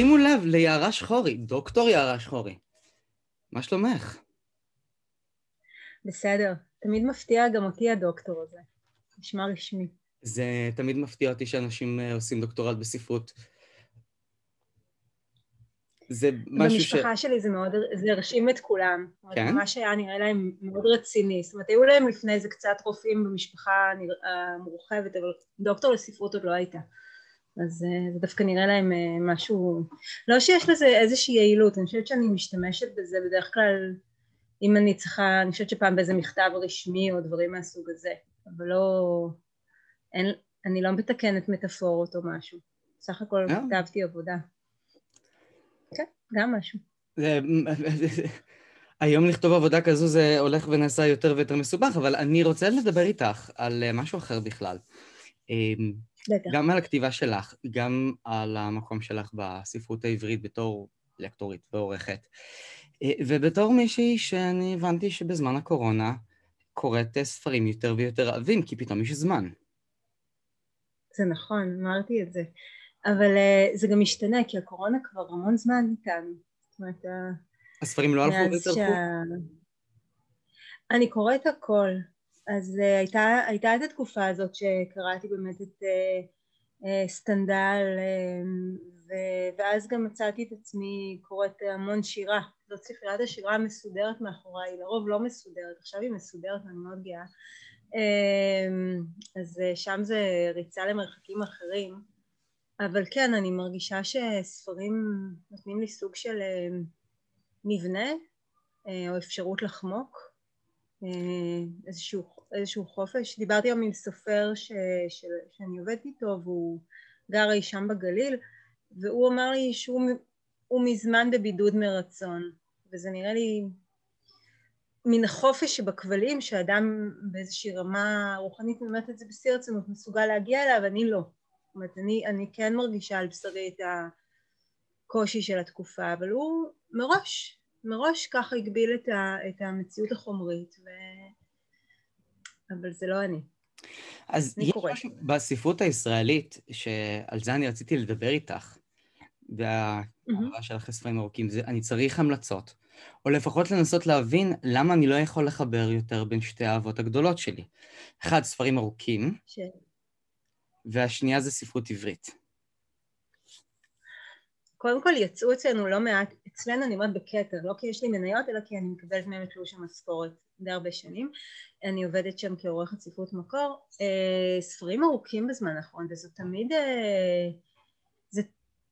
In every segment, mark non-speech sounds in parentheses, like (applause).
שימו לב ליערה שחורי, דוקטור יערה שחורי. מה שלומך? בסדר. תמיד מפתיע גם אותי הדוקטור הזה. נשמע רשמי. זה תמיד מפתיע אותי שאנשים אה, עושים דוקטורט בספרות. זה משהו ש... במשפחה שלי זה מאוד, זה הרשים את כולם. כן? מה שהיה נראה להם מאוד רציני. זאת אומרת, היו להם לפני זה קצת רופאים במשפחה המורחבת, אבל דוקטור לספרות עוד לא הייתה. אז אה, זה דווקא נראה להם אה, משהו... לא שיש לזה איזושהי יעילות, אני חושבת שאני משתמשת בזה בדרך כלל, אם אני צריכה, אני חושבת שפעם באיזה מכתב רשמי או דברים מהסוג הזה, אבל לא... אין, אני לא מתקנת מטאפורות או משהו. סך הכל אה? כתבתי עבודה. כן, גם משהו. (laughs) היום לכתוב עבודה כזו זה הולך ונעשה יותר ויותר מסובך, אבל אני רוצה לדבר איתך על משהו אחר בכלל. בטח. גם על הכתיבה שלך, גם על המקום שלך בספרות העברית בתור לקטורית ועורכת. אה, ובתור מישהי שאני הבנתי שבזמן הקורונה קוראת אה, ספרים יותר ויותר עבים, כי פתאום יש זמן. זה נכון, אמרתי את זה. אבל אה, זה גם משתנה, כי הקורונה כבר המון זמן איתנו. זאת אומרת, ה- הספרים לא הלכו והתארכו? שה... אני קוראת הכל. אז uh, הייתה, הייתה את התקופה הזאת שקראתי באמת את uh, uh, סטנדל, uh, ו- ואז גם מצאתי את עצמי קוראת המון שירה. זאת ספריית השירה המסודרת מאחוריי, לרוב לא מסודרת, עכשיו היא מסודרת, אני מאוד גאה. Um, אז uh, שם זה ריצה למרחקים אחרים. אבל כן, אני מרגישה שספרים נותנים לי סוג של uh, מבנה אה, או אפשרות לחמוק, איזשהו, איזשהו חופש. דיברתי היום עם סופר ש, של, שאני עובדת איתו והוא גר אי שם בגליל והוא אמר לי שהוא מזמן בבידוד מרצון וזה נראה לי מן החופש שבכבלים שאדם באיזושהי רמה רוחנית, אומרת את זה בשיא הרצינות, מסוגל להגיע אליו, אני לא. זאת אומרת, אני, אני כן מרגישה על בשרי את הקושי של התקופה, אבל הוא מראש, מראש ככה הגביל את, ה, את המציאות החומרית, ו... אבל זה לא אני. אז אני יש קוראת. משהו בספרות הישראלית, שעל זה אני רציתי לדבר איתך, והאהבה שלך לספרים ארוכים, זה אני צריך המלצות, או לפחות לנסות להבין למה אני לא יכול לחבר יותר בין שתי האהבות הגדולות שלי. אחד, ספרים ארוכים, ש... והשנייה זה ספרות עברית. קודם כל יצאו אצלנו לא מעט, אצלנו אני אומרת בכתר, לא כי יש לי מניות, אלא כי אני מקבלת מהם את תלוש המשכורת די הרבה שנים. אני עובדת שם כעורכת ספרות מקור. אה, ספרים ארוכים בזמן האחרון, וזה תמיד, אה, זה,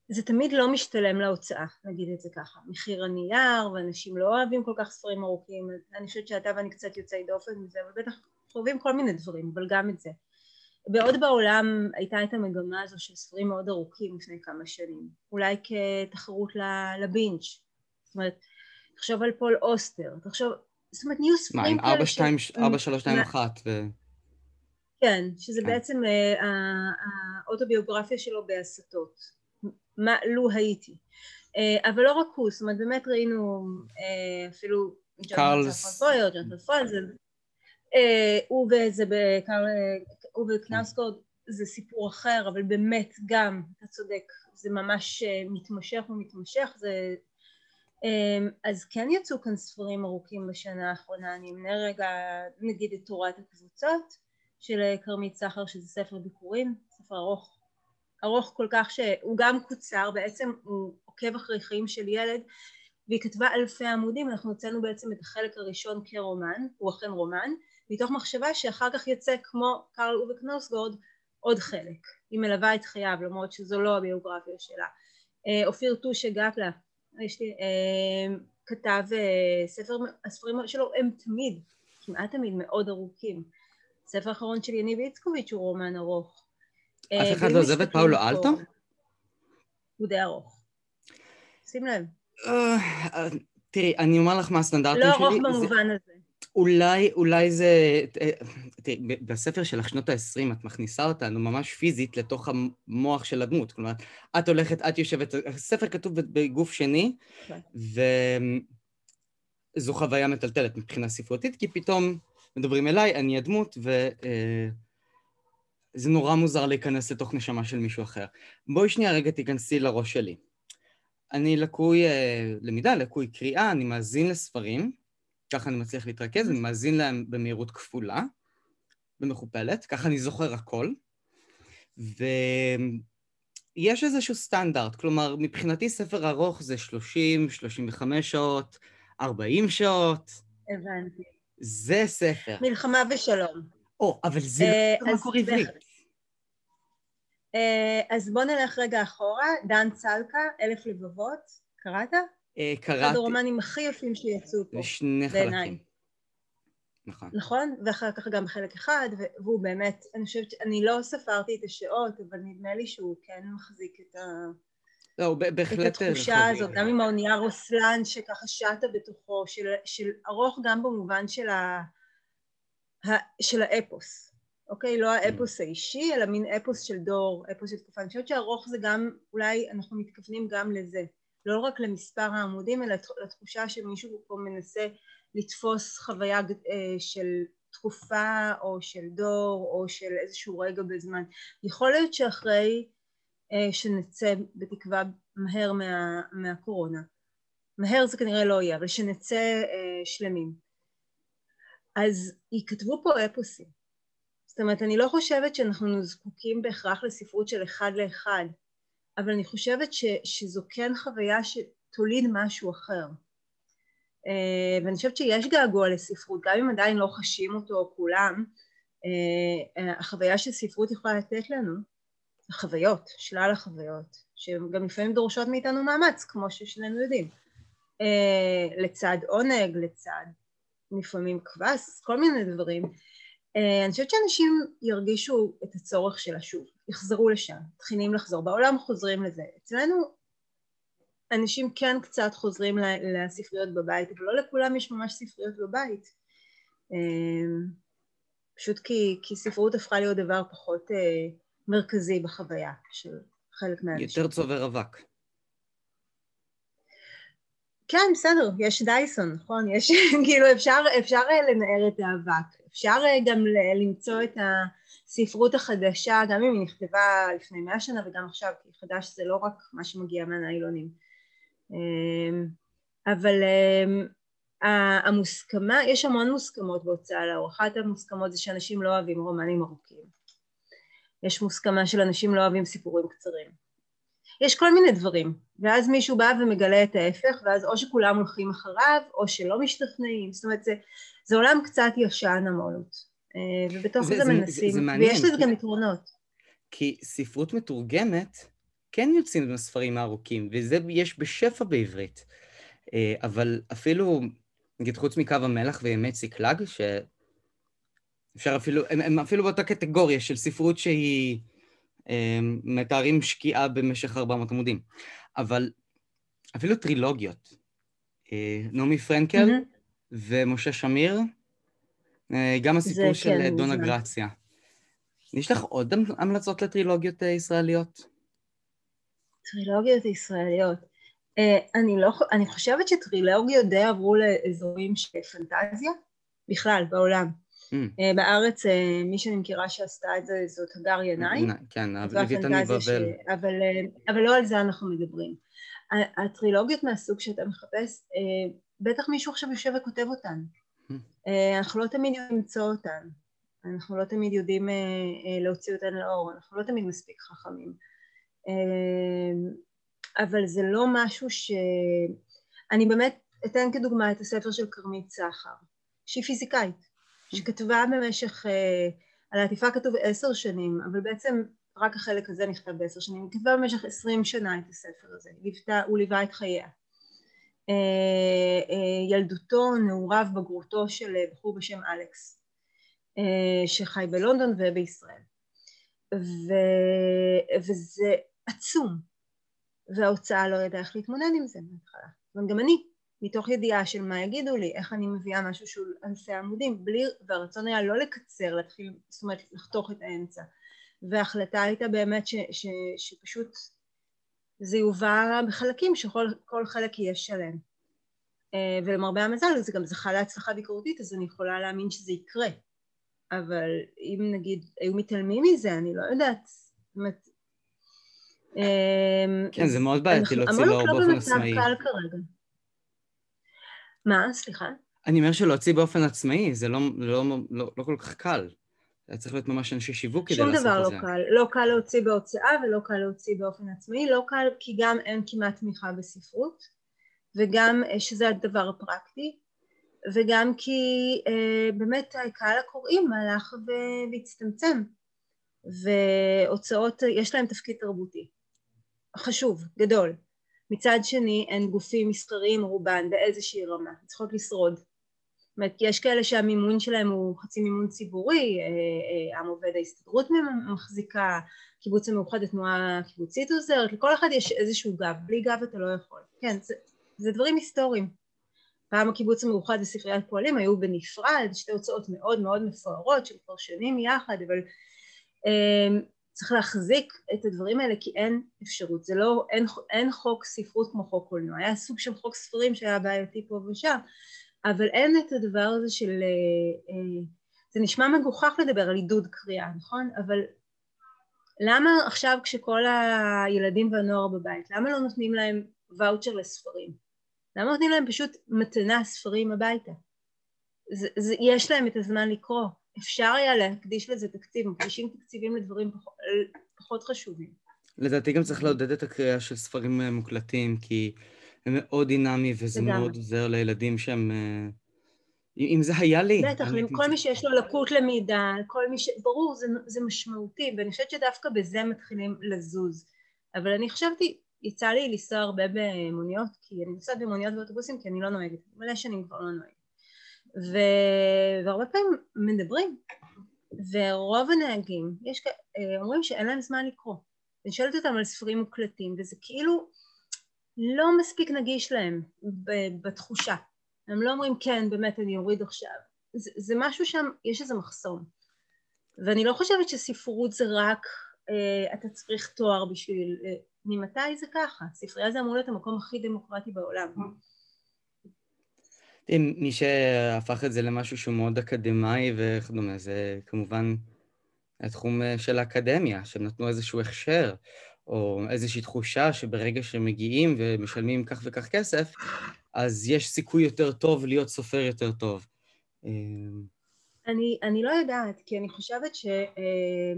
זה תמיד לא משתלם להוצאה, נגיד את זה ככה. מחיר הנייר, ואנשים לא אוהבים כל כך ספרים ארוכים. אני חושבת שאתה ואני קצת יוצאי דופן מזה, אבל בטח חווים כל מיני דברים, אבל גם את זה. בעוד בעולם הייתה את המגמה הזו של ספרים מאוד ארוכים לפני כמה שנים, אולי כתחרות ל- לבינג', זאת אומרת, תחשוב על פול אוסטר, תחשוב, זאת אומרת נהיו מה, ספרים עם 4, ש- 2, 4, 3, 2, מה- 1, ו... כן, שזה כן. בעצם אה, האוטוביוגרפיה שלו בהסתות, מה לו הייתי, אה, אבל לא רק הוא, זאת אומרת באמת ראינו אה, אפילו קרלס. ג'ונתן פרנזל, אה, הוא וזה בקרל, הוא וקנאוסקורד זה סיפור אחר, אבל באמת גם, אתה צודק, זה ממש אה, מתמשך ומתמשך, זה... אה, אז כן יצאו כאן ספרים ארוכים בשנה האחרונה, אני אמנה רגע נגיד את תורת הקבוצות של אה, כרמית סחר שזה ספר ביקורים, ספר ארוך, ארוך כל כך שהוא גם קוצר, בעצם הוא עוקב אחרי חיים של ילד והיא כתבה אלפי עמודים, אנחנו הוצאנו בעצם את החלק הראשון כרומן, הוא אכן רומן, מתוך מחשבה שאחר כך יצא כמו קרל אובה קנוסגורד עוד חלק, היא מלווה את חייו למרות שזו לא הביוגרפיה שלה. אה, אופיר טושה גפלה, יש לי, אה, כתב אה, ספר, הספרים שלו הם תמיד, כמעט תמיד מאוד ארוכים. הספר האחרון של יניב איצקוביץ' הוא רומן ארוך. אף אחד לא עוזב את פאולו אלטו? הוא די ארוך. שים לב. תראי, אני אומר לך מה הסטנדרטים לא שלי. ארוך זה- במובן הזה. אולי, אולי זה... אה, תראי, בספר שלך שנות ה-20, את מכניסה אותנו ממש פיזית לתוך המוח של הדמות. כלומר, את הולכת, את יושבת... הספר כתוב בגוף שני, כן. וזו חוויה מטלטלת מבחינה ספרותית, כי פתאום מדברים אליי, אני הדמות, וזה נורא מוזר להיכנס לתוך נשמה של מישהו אחר. בואי שנייה רגע תיכנסי לראש שלי. אני לקוי uh, למידה, לקוי קריאה, אני מאזין לספרים, ככה אני מצליח להתרכז, אני מאזין להם במהירות כפולה ומכופלת, ככה אני זוכר הכל. ויש איזשהו סטנדרט, כלומר, מבחינתי ספר ארוך זה 30, 35 שעות, 40 שעות. הבנתי. זה ספר. מלחמה ושלום. או, אבל זה לא מקור עברית. אה, אז בוא נלך רגע אחורה, דן צלקה, אלף לבבות, קראת? אה, קראתי. אחד הרומנים הכי יפים שיצאו פה, שני חלקים. נכון. נכון? ואחר כך גם חלק אחד, והוא באמת, אני חושבת, אני לא ספרתי את השעות, אבל נדמה לי שהוא כן מחזיק את ה... לא, הוא בהחלט... את התחושה הזאת, גם עם האונייה רוסלן שככה שטה בתוכו, של, של ארוך גם במובן של, ה, ה, של האפוס, אוקיי? לא האפוס האישי, אלא מין אפוס של דור, אפוס של תקופה. אני חושבת שארוך זה גם, אולי אנחנו מתכוונים גם לזה. לא רק למספר העמודים, אלא לתחושה שמישהו פה מנסה לתפוס חוויה אה, של תקופה או של דור או של איזשהו רגע בזמן. יכול להיות שאחרי אה, שנצא בתקווה מהר מה, מהקורונה, מהר זה כנראה לא יהיה, אבל שנצא אה, שלמים, אז ייכתבו פה אפוסים. זאת אומרת, אני לא חושבת שאנחנו זקוקים בהכרח לספרות של אחד לאחד, אבל אני חושבת ש, שזו כן חוויה שתוליד משהו אחר. אה, ואני חושבת שיש געגוע לספרות, גם אם עדיין לא חשים אותו כולם, אה, אה, החוויה שספרות יכולה לתת לנו, החוויות, שלל החוויות, שגם לפעמים דורשות מאיתנו מאמץ, כמו ששנינו יודעים, לצד עונג, לצד לפעמים קבס, כל מיני דברים. אני חושבת שאנשים ירגישו את הצורך של השוב, יחזרו לשם, מתחילים לחזור, בעולם חוזרים לזה. אצלנו אנשים כן קצת חוזרים לספריות בבית, אבל לא לכולם יש ממש ספריות בבית. אמ, פשוט כי, כי ספרות הפכה להיות דבר פחות אה, מרכזי בחוויה של חלק מהאנשים. יותר צובר אבק. כן, בסדר, יש דייסון, נכון? יש, (laughs) כאילו, אפשר, אפשר אה, לנער את האבק. אפשר אה, גם למצוא את הספרות החדשה, גם אם היא נכתבה לפני מאה שנה וגם עכשיו, כי חדש זה לא רק מה שמגיע מהניילונים. אמ, אבל אמ, המוסכמה, יש המון מוסכמות בהוצאה לאור, אחת המוסכמות זה שאנשים לא אוהבים רומנים ארוכים, יש מוסכמה של אנשים לא אוהבים סיפורים קצרים, יש כל מיני דברים, ואז מישהו בא ומגלה את ההפך, ואז או שכולם הולכים אחריו, או שלא משתכנעים, זאת אומרת זה, זה עולם קצת ישן המולות, אה, ובתוך זה, זה, זה מנסים, זה, זה ויש לזה גם יתרונות. כי ספרות מתורגמת כן יוצאים מהספרים הארוכים, וזה יש בשפע בעברית. אה, אבל אפילו, נגיד, חוץ מקו המלח וימי ציקלג, שאפשר אפילו, הם, הם אפילו באותה קטגוריה של ספרות שהיא מתארים שקיעה במשך 400 עמודים. אבל אפילו טרילוגיות. אה, נעמי פרנקל mm-hmm. ומשה שמיר, גם הסיפור של כן, דונה גרציה. יש לך עוד המלצות לטרילוגיות ישראליות? טרילוגיות ישראליות. אני, לא, אני חושבת שטרילוגיות די עברו לאזורים של פנטזיה בכלל בעולם. Mm. בארץ uh, מי שאני מכירה שעשתה את זה זאת הגר ינאי. כן, לוויתני בבל. ש... אבל, אבל לא על זה אנחנו מדברים. הטרילוגיות מהסוג שאתה מחפש, בטח מישהו עכשיו יושב וכותב אותן. Mm. אנחנו לא תמיד יודעים למצוא אותן. אנחנו לא תמיד יודעים להוציא אותן לאור, אנחנו לא תמיד מספיק חכמים. אבל זה לא משהו ש... אני באמת אתן כדוגמה את הספר של כרמית סחר, שהיא פיזיקאית, שכתבה במשך, אה, על העטיפה כתוב עשר שנים, אבל בעצם רק החלק הזה נכתב בעשר שנים, היא כתבה במשך עשרים שנה את הספר הזה, ליוותה, הוא ליווה את חייה. אה, אה, ילדותו, נעוריו, בגרותו של בחור בשם אלכס, שחי בלונדון ובישראל. ו... וזה עצום, וההוצאה לא ידעה איך להתמודד עם זה בהתחלה. גם אני, מתוך ידיעה של מה יגידו לי, איך אני מביאה משהו שהוא אלפי עמודים, בלי, והרצון היה לא לקצר, להתחיל, זאת אומרת לחתוך את האמצע. וההחלטה הייתה באמת ש, ש, שפשוט זה יובא בחלקים, שכל חלק יהיה שלם. אה, ולמרבה המזל זה גם זכה להצלחה ביקורתית, אז אני יכולה להאמין שזה יקרה. אבל אם נגיד היו מתעלמים מזה, אני לא יודעת, אומרת, כן, זה מאוד בעייתי להוציא לאור לא באופן עצמאי. המונוק לא במצב קל כרגע. מה? סליחה? אני אומר שלהוציא באופן עצמאי זה לא, לא, לא, לא כל כך קל. היה צריך להיות ממש אנשי שיווק כדי לעשות את זה. שום דבר לא קל. לא קל להוציא בהוצאה ולא קל להוציא באופן עצמאי. לא קל כי גם אין כמעט תמיכה בספרות, וגם אה, שזה הדבר הפרקטי, וגם כי אה, באמת קהל הקוראים הלך והצטמצם, והוצאות, יש להם תפקיד תרבותי. חשוב, גדול. מצד שני הן גופים מסחריים רובן באיזושהי רמה, צריכות לשרוד. זאת אומרת, יש כאלה שהמימון שלהם הוא חצי מימון ציבורי, אה, אה, עם עובד ההסתדרות מחזיקה, קיבוץ המאוחד, התנועה הקיבוצית עוזרת, לכל אחד יש איזשהו גב, בלי גב אתה לא יכול. כן, זה, זה דברים היסטוריים. פעם הקיבוץ המאוחד וספריית פועלים היו בנפרד, שתי הוצאות מאוד מאוד מפוארות של כבר שנים יחד, אבל אה, צריך להחזיק את הדברים האלה כי אין אפשרות, זה לא, אין, אין חוק ספרות כמו חוק קולנוע, היה סוג של חוק ספרים שהיה בעייתי פה ושם, אבל אין את הדבר הזה של, אה, אה, זה נשמע מגוחך לדבר על עידוד קריאה, נכון? אבל למה עכשיו כשכל הילדים והנוער בבית, למה לא נותנים להם ואוצ'ר לספרים? למה נותנים להם פשוט מתנה ספרים הביתה? זה, זה, יש להם את הזמן לקרוא, אפשר היה להקדיש לזה תקציב, מקדישים תקציבים לדברים פחות, פחות חשובים. לדעתי גם צריך לעודד את הקריאה של ספרים אה, מוקלטים, כי הם מאוד דינמי וזה וגם. מאוד עוזר לילדים שהם... אה, אם זה היה לי... בטח, עם כל מי שיש לו לקות למידה, כל מי ש... ברור, זה, זה משמעותי, ואני חושבת שדווקא בזה מתחילים לזוז. אבל אני חשבתי, יצא לי לנסוע הרבה במוניות, כי אני נוסעת במוניות ואוטובוסים, כי אני לא נוהגת, מלא שנים כבר לא נוהגת. ו... והרבה פעמים מדברים ורוב הנהגים יש... אה, אומרים שאין להם זמן לקרוא. אני שואלת אותם על ספרים מוקלטים וזה כאילו לא מספיק נגיש להם בתחושה. הם לא אומרים כן באמת אני אוריד עכשיו. זה, זה משהו שם יש איזה מחסום. ואני לא חושבת שספרות זה רק אה, אתה צריך תואר בשביל אה, ממתי זה ככה? ספרייה זה אמור להיות המקום הכי דמוקרטי בעולם מי שהפך את זה למשהו שהוא מאוד אקדמאי וכדומה, זה כמובן התחום אה, של האקדמיה, שהם נתנו איזשהו הכשר, או איזושהי תחושה שברגע שמגיעים ומשלמים כך וכך כסף, אז יש סיכוי יותר טוב להיות סופר יותר טוב. אה, אני, אני לא יודעת, כי אני חושבת ש... אה,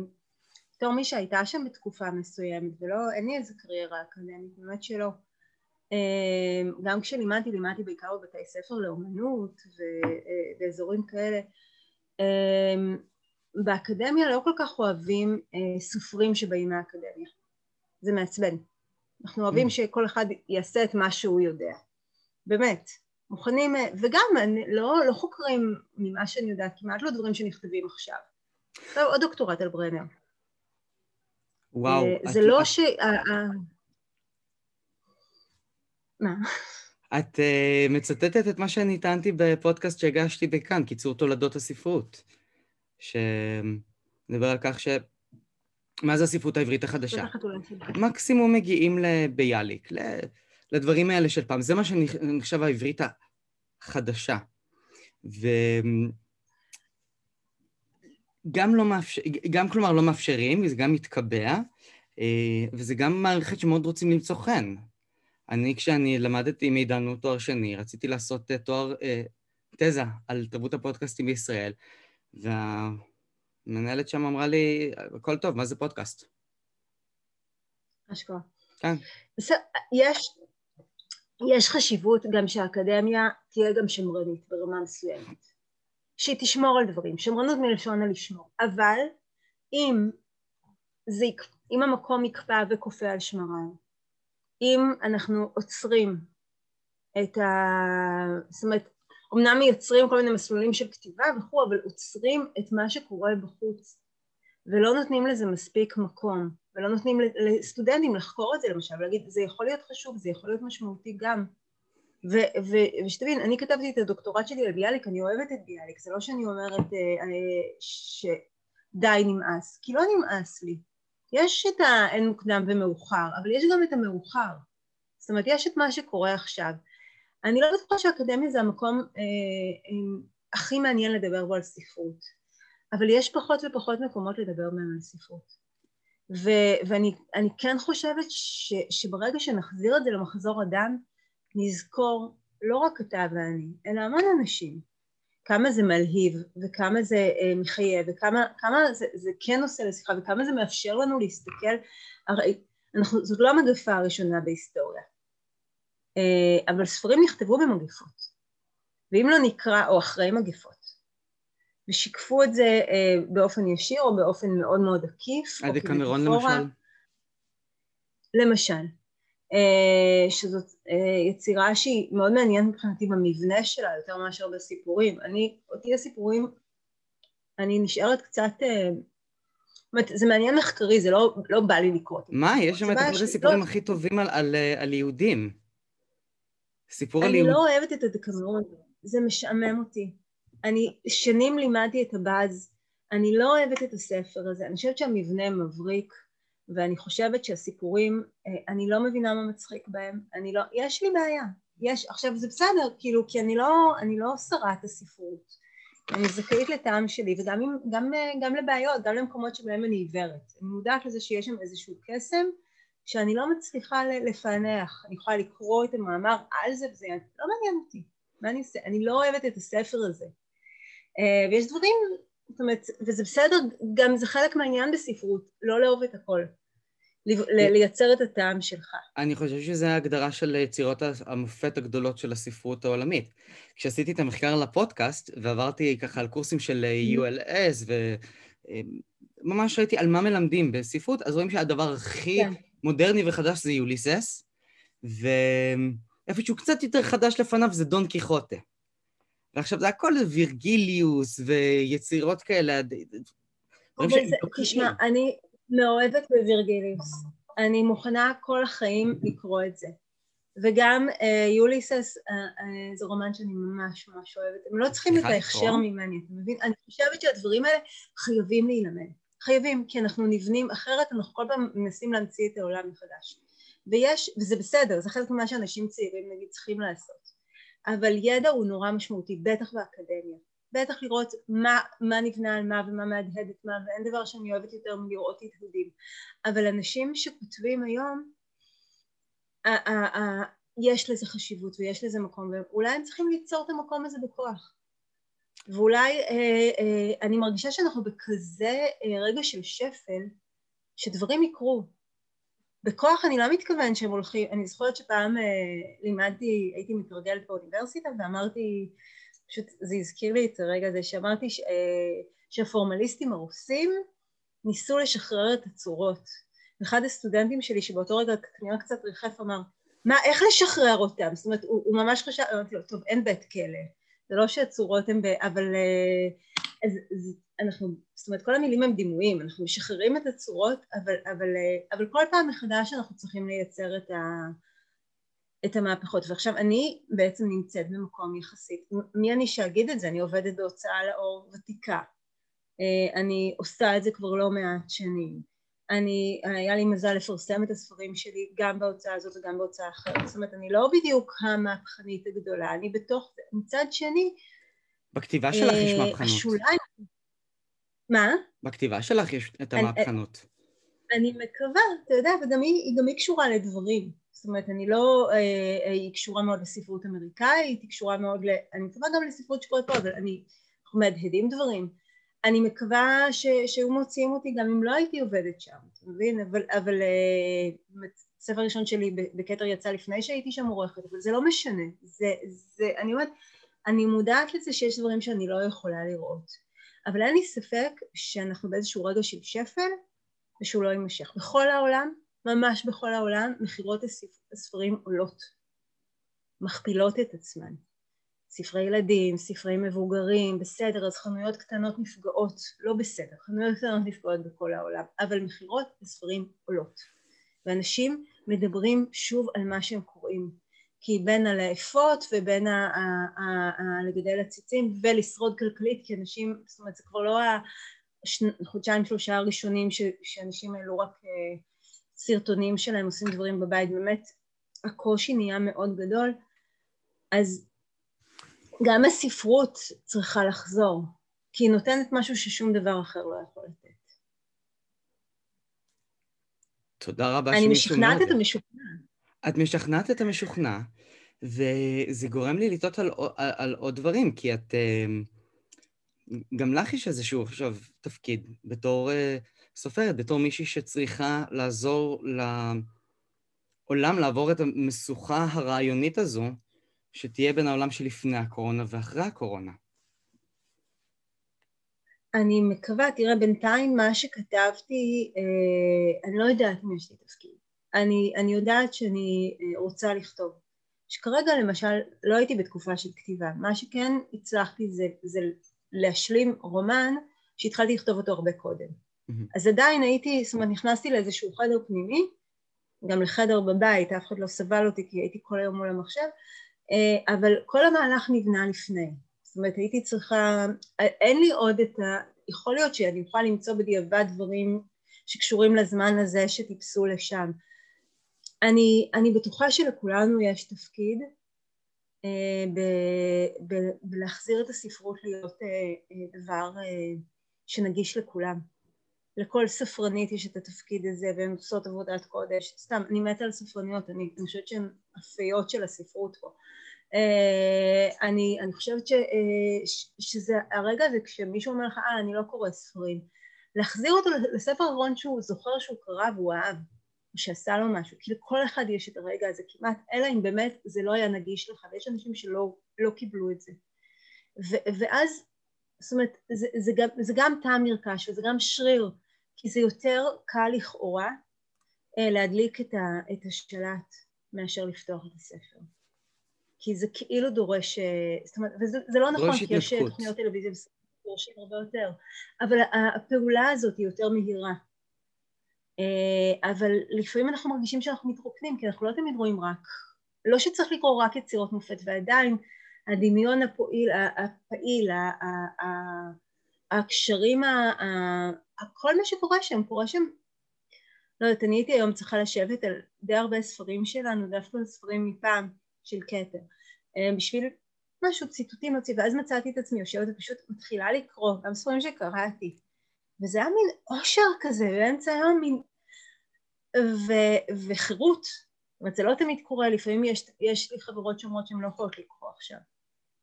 מי שהייתה שם בתקופה מסוימת, ולא, אין לי איזה קריירה אקדמית, באמת שלא. אמ, גם כשלימדתי, לימדתי בעיקר בבתי ספר לאומנות ובאזורים כאלה. אמ, באקדמיה לא כל כך אוהבים אה, סופרים שבאים מהאקדמיה. זה מעצבן. אנחנו אוהבים mm. שכל אחד יעשה את מה שהוא יודע. באמת. מוכנים, אה, וגם לא, לא חוקרים ממה שאני יודעת, כמעט לא דברים שנכתבים עכשיו. עכשיו עוד דוקטורט על ברנר. וואו. אה, זה לא ש... מה? את uh, מצטטת את מה שאני טענתי בפודקאסט שהגשתי בכאן, קיצור תולדות הספרות. שמדבר על כך ש... מה זה הספרות העברית החדשה? מקסימום מגיעים לביאליק, לדברים האלה של פעם. זה מה שנחשב העברית החדשה. וגם לא מאפשר... גם כלומר לא מאפשרים, זה גם מתקבע, אה, וזה גם מערכת שמאוד רוצים למצוא חן. אני, כשאני למדתי מידענות תואר שני, רציתי לעשות uh, תואר, uh, תזה על תרבות הפודקאסטים בישראל, והמנהלת שם אמרה לי, הכל טוב, מה זה פודקאסט? אשכרה. כן. יש, יש חשיבות גם שהאקדמיה תהיה גם שמרנית ברמה מסוימת. שהיא תשמור על דברים, שמרנות מלשון הלשמור, אבל אם, זה, אם המקום יקפא וכופה על שמריו, אם אנחנו עוצרים את ה... זאת אומרת, אמנם מייצרים כל מיני מסלולים של כתיבה וכו', אבל עוצרים את מה שקורה בחוץ. ולא נותנים לזה מספיק מקום ולא נותנים לסטודנטים לחקור את זה למשל ולהגיד זה יכול להיות חשוב, זה יכול להיות משמעותי גם. ו- ו- ושתבין, אני כתבתי את הדוקטורט שלי על ביאליק, אני אוהבת את ביאליק, זה לא שאני אומרת אה, אה, שדי נמאס, כי לא נמאס לי, יש את האין מוקדם ומאוחר, אבל יש גם את המאוחר. זאת אומרת, יש את מה שקורה עכשיו. אני לא בטוחה שהאקדמיה זה המקום אה, אה, הכי מעניין לדבר בו על ספרות, אבל יש פחות ופחות מקומות לדבר בהם על ספרות. ו- ואני כן חושבת ש- שברגע שנחזיר את זה למחזור אדם, נזכור לא רק אתה ואני, אלא המון אנשים, כמה זה מלהיב וכמה זה אה, מחייב וכמה זה, זה כן עושה לשיחה וכמה זה מאפשר לנו להסתכל, הרי אנחנו, זאת לא המגפה הראשונה בהיסטוריה, אה, אבל ספרים נכתבו במגפות, ואם לא נקרא, או אחרי מגפות, ושיקפו את זה אה, באופן ישיר או באופן מאוד מאוד עקיף, או כמטאפורה. למשל? אה, שזאת אה, יצירה שהיא מאוד מעניינת מבחינתי במבנה שלה יותר מאשר בסיפורים. אני, אותי הסיפורים, אני נשארת קצת, אה, זה מעניין מחקרי, זה לא, לא בא לי לקרוא. מה? יש שם את אחד הסיפורים לא... הכי טובים על, על, על יהודים. סיפור על יהודים. אני לא אוהבת את הדקמרון, זה משעמם אותי. אני שנים לימדתי את הבאז, אני לא אוהבת את הספר הזה, אני חושבת שהמבנה מבריק. ואני חושבת שהסיפורים, אה, אני לא מבינה מה מצחיק בהם, אני לא, יש לי בעיה, יש, עכשיו זה בסדר, כאילו, כי אני לא, אני לא שרת הספרות, אני זכאית לטעם שלי, וגם עם, גם, אה, גם לבעיות, גם למקומות שבהם אני עיוורת, אני מודעת לזה שיש שם איזשהו קסם שאני לא מצליחה לפענח, אני יכולה לקרוא את המאמר על זה וזה לא מעניין אותי, מה אני אעשה, אני לא אוהבת את הספר הזה, אה, ויש דברים, זאת אומרת, וזה בסדר, גם זה חלק מהעניין בספרות, לא לאהוב את הכל. לייצר את הטעם שלך. אני חושב שזו ההגדרה של יצירות המופת הגדולות של הספרות העולמית. כשעשיתי את המחקר לפודקאסט, ועברתי ככה על קורסים של ULS, וממש ראיתי על מה מלמדים בספרות, אז רואים שהדבר הכי כן. מודרני וחדש זה יוליסס, ואיפשהו קצת יותר חדש לפניו זה דון קיחוטה. ועכשיו זה הכל וירגיליוס ויצירות כאלה. אבל זה, תשמע, אני, מאוהבת בווירגיליוס. אני מוכנה כל החיים לקרוא את זה. וגם אה, יוליסס אה, אה, זה רומן שאני ממש ממש אוהבת. הם לא צריכים את ההכשר ממני, אתה מבין? אני חושבת שהדברים האלה חייבים להילמד. חייבים, כי אנחנו נבנים, אחרת אנחנו כל פעם מנסים להמציא את העולם מחדש. ויש, וזה בסדר, זה חלק ממה שאנשים צעירים נגיד צריכים לעשות. אבל ידע הוא נורא משמעותי, בטח באקדמיה. בטח לראות מה, מה נבנה על מה ומה מהדהד את מה ואין דבר שאני אוהבת יותר מלראות התהודים אבל אנשים שכותבים היום יש לזה חשיבות ויש לזה מקום ואולי הם צריכים ליצור את המקום הזה בכוח. ואולי אה, אה, אני מרגישה שאנחנו בכזה אה, רגע של שפל שדברים יקרו. בכוח אני לא מתכוון שהם הולכים, אני זוכרת שפעם אה, לימדתי, הייתי מתרגלת באוניברסיטה ואמרתי פשוט זה הזכיר לי את הרגע הזה שאמרתי ש, אה, שהפורמליסטים הרוסים ניסו לשחרר את הצורות. אחד הסטודנטים שלי שבאותו רגע כנראה קצת ריחף אמר מה איך לשחרר אותם? זאת אומרת הוא, הוא ממש חשב, אמרתי לו טוב אין בית כלא זה לא שהצורות הן ב... אבל אה, אז, אז אנחנו, זאת אומרת כל המילים הם דימויים אנחנו משחררים את הצורות אבל, אבל, אה, אבל כל פעם מחדש אנחנו צריכים לייצר את ה... את המהפכות. ועכשיו אני בעצם נמצאת במקום יחסית מי אני שאגיד את זה? אני עובדת בהוצאה לאור ותיקה. אה, אני עושה את זה כבר לא מעט שנים. אני היה לי מזל לפרסם את הספרים שלי גם בהוצאה הזאת וגם בהוצאה אחרת. זאת אומרת אני לא בדיוק המהפכנית הגדולה אני בתוך זה. מצד שני בכתיבה שלך יש אה, מהפכנות. השוליים מה? בכתיבה שלך יש את המהפכנות. אני, אני מקווה אתה יודע וגם היא, היא קשורה לדברים זאת אומרת אני לא, אה, אה, היא קשורה מאוד לספרות אמריקאית, היא קשורה מאוד, ל, אני מקווה גם לספרות שקורית פה, אבל אני, אנחנו מהדהדים דברים. אני מקווה ש, שהיו מוציאים אותי גם אם לא הייתי עובדת שם, אתה מבין? אבל, אבל אה, הספר הראשון שלי בכתר יצא לפני שהייתי שם עורכת, אבל זה לא משנה, זה, זה, אני אומרת, אני מודעת לזה שיש דברים שאני לא יכולה לראות, אבל אין לי ספק שאנחנו באיזשהו רגע של שפל ושהוא לא יימשך. בכל העולם ממש בכל העולם מכירות הספרים עולות, מכפילות את עצמן. ספרי ילדים, ספרי מבוגרים, בסדר, אז חנויות קטנות נפגעות, לא בסדר, חנויות קטנות נפגעות בכל העולם, אבל מכירות הספרים עולות. ואנשים מדברים שוב על מה שהם קוראים, כי בין הלאפות ובין ה- ה- ה- ה- לגדל עציצים ולשרוד כלכלית, כי אנשים, זאת אומרת זה כבר לא החודשיים שלושה הראשונים ש- שאנשים העלו רק uh, סרטונים שלהם עושים דברים בבית, באמת הקושי נהיה מאוד גדול, אז גם הספרות צריכה לחזור, כי היא נותנת משהו ששום דבר אחר לא יכול לתת. תודה רבה שמישהו זה. אני משכנעת את המשוכנע. את משכנעת את המשוכנע, וזה גורם לי לטעות על, על, על עוד דברים, כי את... אמ, גם לך יש איזשהו עכשיו תפקיד בתור uh, סופרת, בתור מישהי שצריכה לעזור לעולם לעבור את המשוכה הרעיונית הזו, שתהיה בין העולם שלפני הקורונה ואחרי הקורונה. אני מקווה, תראה, בינתיים מה שכתבתי, אה, אני לא יודעת אם יש לי תפקיד. אני, אני יודעת שאני אה, רוצה לכתוב. שכרגע למשל לא הייתי בתקופה של כתיבה. מה שכן הצלחתי זה, זה להשלים רומן שהתחלתי לכתוב אותו הרבה קודם. Mm-hmm. אז עדיין הייתי, זאת אומרת נכנסתי לאיזשהו חדר פנימי, גם לחדר בבית, אף אחד לא סבל אותי כי הייתי כל היום מול המחשב, אה, אבל כל המהלך נבנה לפני. זאת אומרת הייתי צריכה, אין לי עוד את ה... יכול להיות שאני אוכל למצוא בדיעבד דברים שקשורים לזמן הזה שטיפסו לשם. אני, אני בטוחה שלכולנו יש תפקיד אה, ב, ב, בלהחזיר את הספרות להיות אה, אה, דבר אה, שנגיש לכולם. לכל ספרנית יש את התפקיד הזה והן עושות עבודת קודש. סתם, אני מתה על ספרניות, אני, אני חושבת שהן הפיות של הספרות פה. Uh, אני, אני חושבת ש, uh, שזה הרגע הזה כשמישהו אומר לך אה אני לא קורא ספרים להחזיר אותו לספר ארון שהוא זוכר שהוא קרא והוא אהב או שעשה לו משהו כי לכל אחד יש את הרגע הזה כמעט אלא אם באמת זה לא היה נגיש לך ויש אנשים שלא לא קיבלו את זה ו, ואז זאת אומרת זה, זה, גם, זה גם טעם נרכש וזה גם שריר כי זה יותר קל לכאורה uh, להדליק את, ה, את השלט מאשר לפתוח את הספר. כי זה כאילו דורש, אה, זאת אומרת, וזה לא נכון, כי יש אה, תוכניות טלוויזיה ודורשים הרבה יותר, אבל הפעולה הזאת היא יותר מהירה. אה, אבל לפעמים אנחנו מרגישים שאנחנו מתרוקנים, כי אנחנו לא תמיד רואים רק, לא שצריך לקרוא רק יצירות מופת, ועדיין הדמיון הפועיל, הפעיל, הקשרים, כל מה שקורה שם, קורה שם. לא יודעת, אני הייתי היום צריכה לשבת על די הרבה ספרים שלנו, דווקא ספרים מפעם, של כתר. אה, בשביל משהו ציטוטים להוציא ואז מצאתי את עצמי יושבת ופשוט מתחילה לקרוא גם ספרים שקראתי. וזה היה מין אושר כזה באמצע היום מין ו, וחירות. זאת אומרת זה לא תמיד קורה לפעמים יש, יש לי חברות שאומרות שהן לא יכולות לקרוא עכשיו.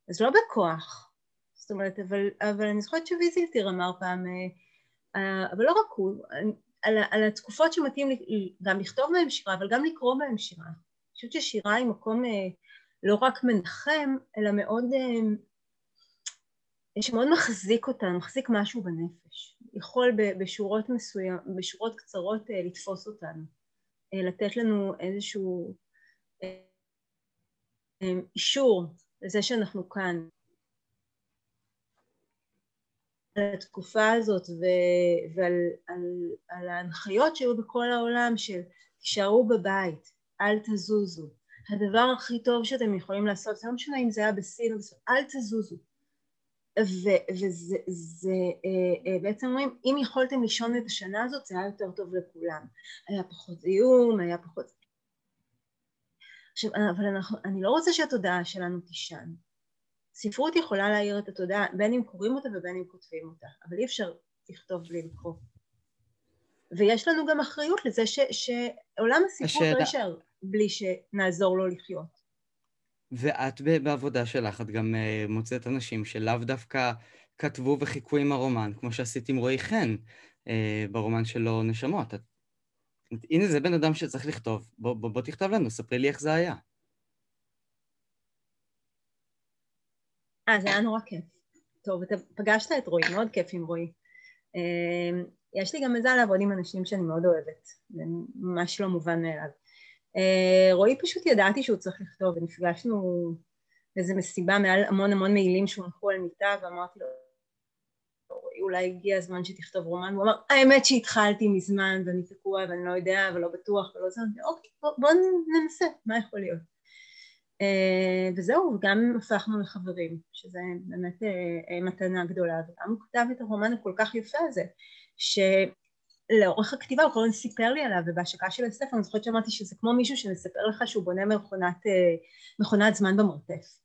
אז לא בכוח. זאת אומרת אבל, אבל אני זוכרת שוויזילטיר אמר פעם אה, אבל לא רק הוא על, על התקופות שמתאים גם לכתוב בהם שירה אבל גם לקרוא בהם שירה חושבת ששירה היא מקום אה, לא רק מנחם, אלא מאוד, אה, שמאוד מחזיק אותנו, מחזיק משהו בנפש. יכול בשורות מסוים, בשורות קצרות אה, לתפוס אותנו, לתת לנו איזשהו אישור לזה שאנחנו כאן. על התקופה הזאת ו- ועל על, על ההנחיות שהיו בכל העולם של תישארו בבית, אל תזוזו. הדבר הכי טוב שאתם יכולים לעשות, לא משנה אם זה היה בסין או בסין, אל תזוזו. ו- וזה זה, אה, אה, בעצם אומרים, אם יכולתם לישון את השנה הזאת, זה היה יותר טוב לכולם. היה פחות זיהום, היה פחות... עכשיו, אבל אנחנו, אני לא רוצה שהתודעה שלנו תישן. ספרות יכולה להעיר את התודעה, בין אם קוראים אותה ובין אם כותבים אותה, אבל אי אפשר לכתוב בלי לקרוא. ויש לנו גם אחריות לזה ש, שעולם הספרות השאלה... לא יישאר בלי שנעזור לו לחיות. ואת בעבודה שלך, את גם uh, מוצאת אנשים שלאו דווקא כתבו וחיכו עם הרומן, כמו שעשית עם רועי חן uh, ברומן שלו נשמות. את... הנה, זה בן אדם שצריך לכתוב. בוא, בוא, בוא תכתוב לנו, ספרי לי איך זה היה. אה, זה היה נורא כיף. טוב, אתה פגשת את רועי, מאוד כיף עם רועי. אה, יש לי גם מזל לעבוד עם אנשים שאני מאוד אוהבת, זה ממש לא מובן מאליו. אה, רועי פשוט ידעתי שהוא צריך לכתוב ונפגשנו באיזה מסיבה מעל המון המון מעילים שהונחו על מיטה ואמרתי לו רועי אולי הגיע הזמן שתכתוב רומן הוא אמר האמת שהתחלתי מזמן ואני תקוע ואני לא יודע ולא בטוח ולא זה אוקיי בוא, בוא ננסה מה יכול להיות וזהו וגם הפכנו לחברים שזה באמת uh, מתנה גדולה וגם הוא כתב את הרומן הכל כך יפה הזה ש... לאורך הכתיבה הוא כל הזמן סיפר לי עליו ובהשקה של הספר אני זוכרת שאמרתי שזה כמו מישהו שמספר לך שהוא בונה מכונת, אה, מכונת זמן במרתף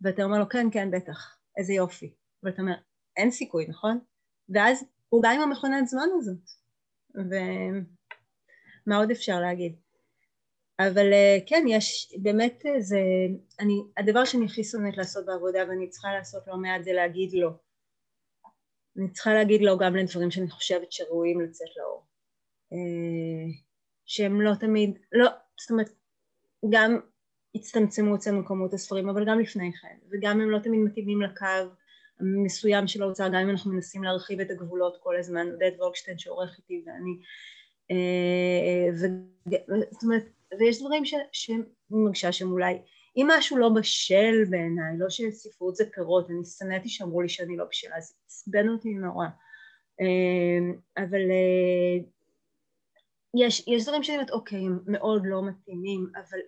ואתה אומר לו כן כן בטח איזה יופי ואתה אומר אין סיכוי נכון? ואז הוא בא עם המכונת זמן הזאת ו... מה עוד אפשר להגיד? אבל אה, כן, יש, באמת אה, זה, אני, הדבר שאני הכי שונאת לעשות בעבודה ואני צריכה לעשות לא מעט זה להגיד לא. אני צריכה להגיד לא גם לדברים שאני חושבת שראויים לצאת לאור. אה, שהם לא תמיד, לא, זאת אומרת, גם הצטמצמו אצלנו כמות הספרים, אבל גם לפני כן, וגם הם לא תמיד מתאימים לקו מסוים של ההוצאה, גם אם אנחנו מנסים להרחיב את הגבולות כל הזמן, עודד וולקשטיין שעורך איתי ואני, זאת אומרת, ויש דברים שאני מרגישה שהם אולי, אם משהו לא בשל בעיניי, לא שספרות זה פירות, אני שנאתי שאמרו לי שאני לא בשלה, זה עצבן אותי נורא. אמ, אבל אה, יש, יש דברים שאני אומרת, אוקיי, הם מאוד לא מתאימים, אבל,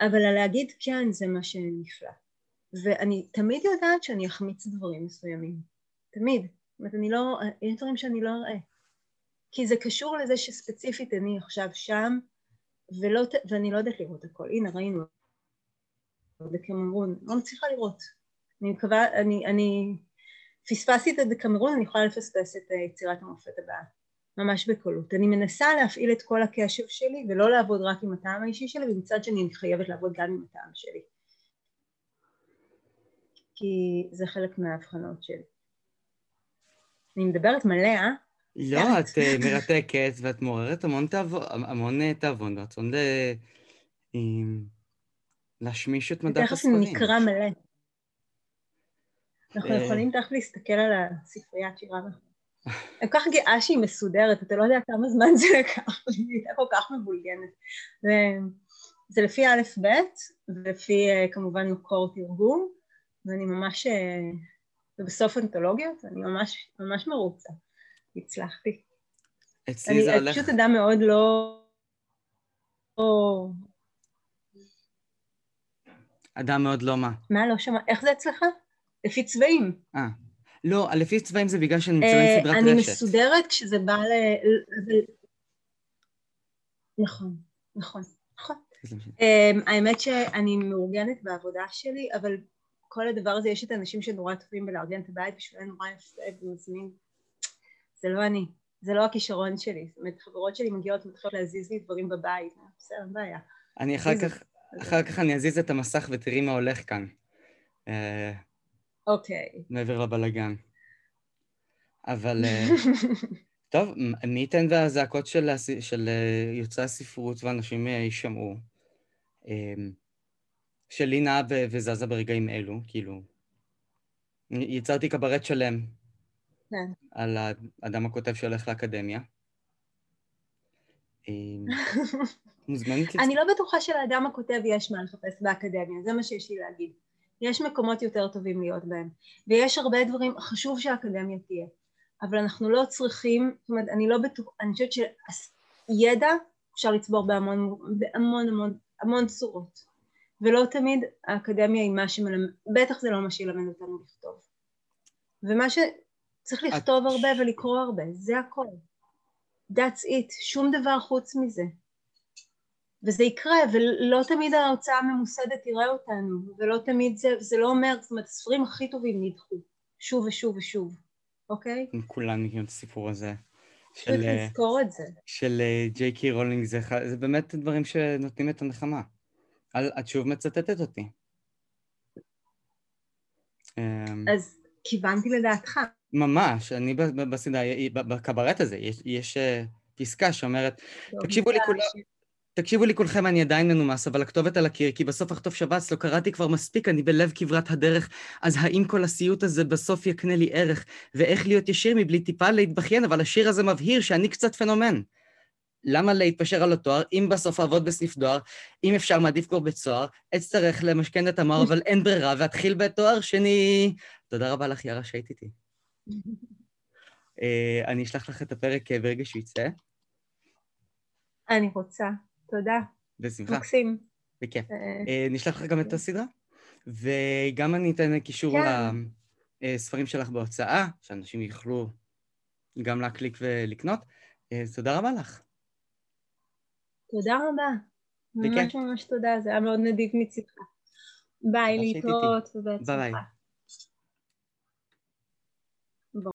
אבל להגיד כן זה מה שנפלא. ואני תמיד יודעת שאני אחמיץ דברים מסוימים. תמיד. זאת אומרת, אני לא, יש דברים שאני לא אראה. כי זה קשור לזה שספציפית אני עכשיו שם, ולא, ואני לא יודעת לראות הכל. הנה, ראינו. בקמרון, לא מצליחה לראות. אני מקווה, אני, אני פספסתי את הדקמרון, אני יכולה לפספס את יצירת המופת הבאה. ממש בקלות. אני מנסה להפעיל את כל הקשב שלי ולא לעבוד רק עם הטעם האישי שלי ומצד שני אני חייבת לעבוד גם עם הטעם שלי. כי זה חלק מההבחנות שלי. אני מדברת מלא, אה? לא, את uh, מרתקת ואת מעוררת המון תאבון, המון אה, תאבון ורצון ל... להשמיש את מדף הספרים. תכף נקרא מלא. אנחנו אה, יכולים תכף להסתכל על הספריית שירה. אני כל כך גאה שהיא מסודרת, אתה לא יודע כמה זמן זה לקח, היא הייתה כל כך מבולגנת. זה לפי א' ב', ולפי כמובן מקור תרגום, ואני ממש, ובסוף אנתולוגיות, אני ממש ממש מרוצה. הצלחתי. אצלי זה הולך... אני פשוט אדם מאוד לא... אדם מאוד לא מה? מה לא שמע? איך זה אצלך? לפי צבעים. אה. לא, לפי צבעים זה בגלל שאני מצלם סדרת רשת. אני מסודרת כשזה בא ל... נכון, נכון, נכון. אמ, האמת שאני מאורגנת בעבודה שלי, אבל כל הדבר הזה, יש את האנשים שנורא טובים בלארגן את הבית, בשבילנו נורא יפה ומזמין זה לא אני, זה לא הכישרון שלי, זאת אומרת חברות שלי מגיעות ומתחילות להזיז לי דברים בבית, בסדר, אין בעיה. אני אחר כך, אחר כך אני אזיז את המסך ותראי מה הולך כאן. אה, אוקיי. מעבר לבלגן. אבל... אה, (laughs) טוב, מי ייתן והזעקות של, של אה, יוצאי הספרות ואנשים יישמעו. שלי נעה וזזה ברגעים אלו, כאילו. יצרתי קברט שלם כן. על האדם הכותב שהולך לאקדמיה. אמ, מוזמנת (laughs) אני לא בטוחה שלאדם הכותב יש מה לחפש באקדמיה, זה מה שיש לי להגיד. יש מקומות יותר טובים להיות בהם, ויש הרבה דברים, חשוב שהאקדמיה תהיה, אבל אנחנו לא צריכים, זאת אומרת, אני לא בטוחה, אני חושבת שידע אפשר לצבור בהמון, בהמון המון, המון צורות, ולא תמיד האקדמיה היא מה שמלמד, בטח זה לא מה שילמד אותנו לכתוב. ומה ש... צריך לכתוב את... הרבה ולקרוא הרבה, זה הכל. That's it, שום דבר חוץ מזה. וזה יקרה, ולא תמיד ההוצאה הממוסדת תראה אותנו, ולא תמיד זה, זה לא אומר, זאת אומרת, הספרים הכי טובים נדחו, שוב ושוב ושוב, אוקיי? כולם מכירים את הסיפור הזה. אה, לזכור את זה. של אה, ג'יי קי רולינג, זה, זה באמת דברים שנותנים את הנחמה. את שוב מצטטת אותי. אמ, אז כיוונתי לדעתך. ממש, אני בסדרה, בקברט הזה, יש, יש אה, פסקה שאומרת, תקשיבו לי, כול, תקשיבו לי כולכם, אני עדיין מנומס, אבל הכתובת על הקיר, כי בסוף אכתוב שבץ, לא קראתי כבר מספיק, אני בלב כברת הדרך, אז האם כל הסיוט הזה בסוף יקנה לי ערך? ואיך להיות ישיר מבלי טיפה להתבכיין, אבל השיר הזה מבהיר שאני קצת פנומן. למה להתפשר על התואר, אם בסוף אעבוד בסניף דואר, אם אפשר מעדיף כבר בית סוהר, אצטרך למשכן את המר, אבל אין ברירה, ואתחיל בתואר שני... תודה רבה לך, יארה, שהיית איתי. (laughs) אה, אני אשלח לך את הפרק אה, ברגע שהוא יצא. אני רוצה, תודה. בשמחה. מקסים. בכיף. אה, נשלח לך גם את הסדרה, וגם אני אתן קישור כן. לספרים שלך בהוצאה, שאנשים יוכלו גם להקליק ולקנות. תודה רבה לך. תודה רבה. ממש ממש תודה, זה היה מאוד נדיב מצידך. ביי, להתראות ובהצלחה. ביי ביי.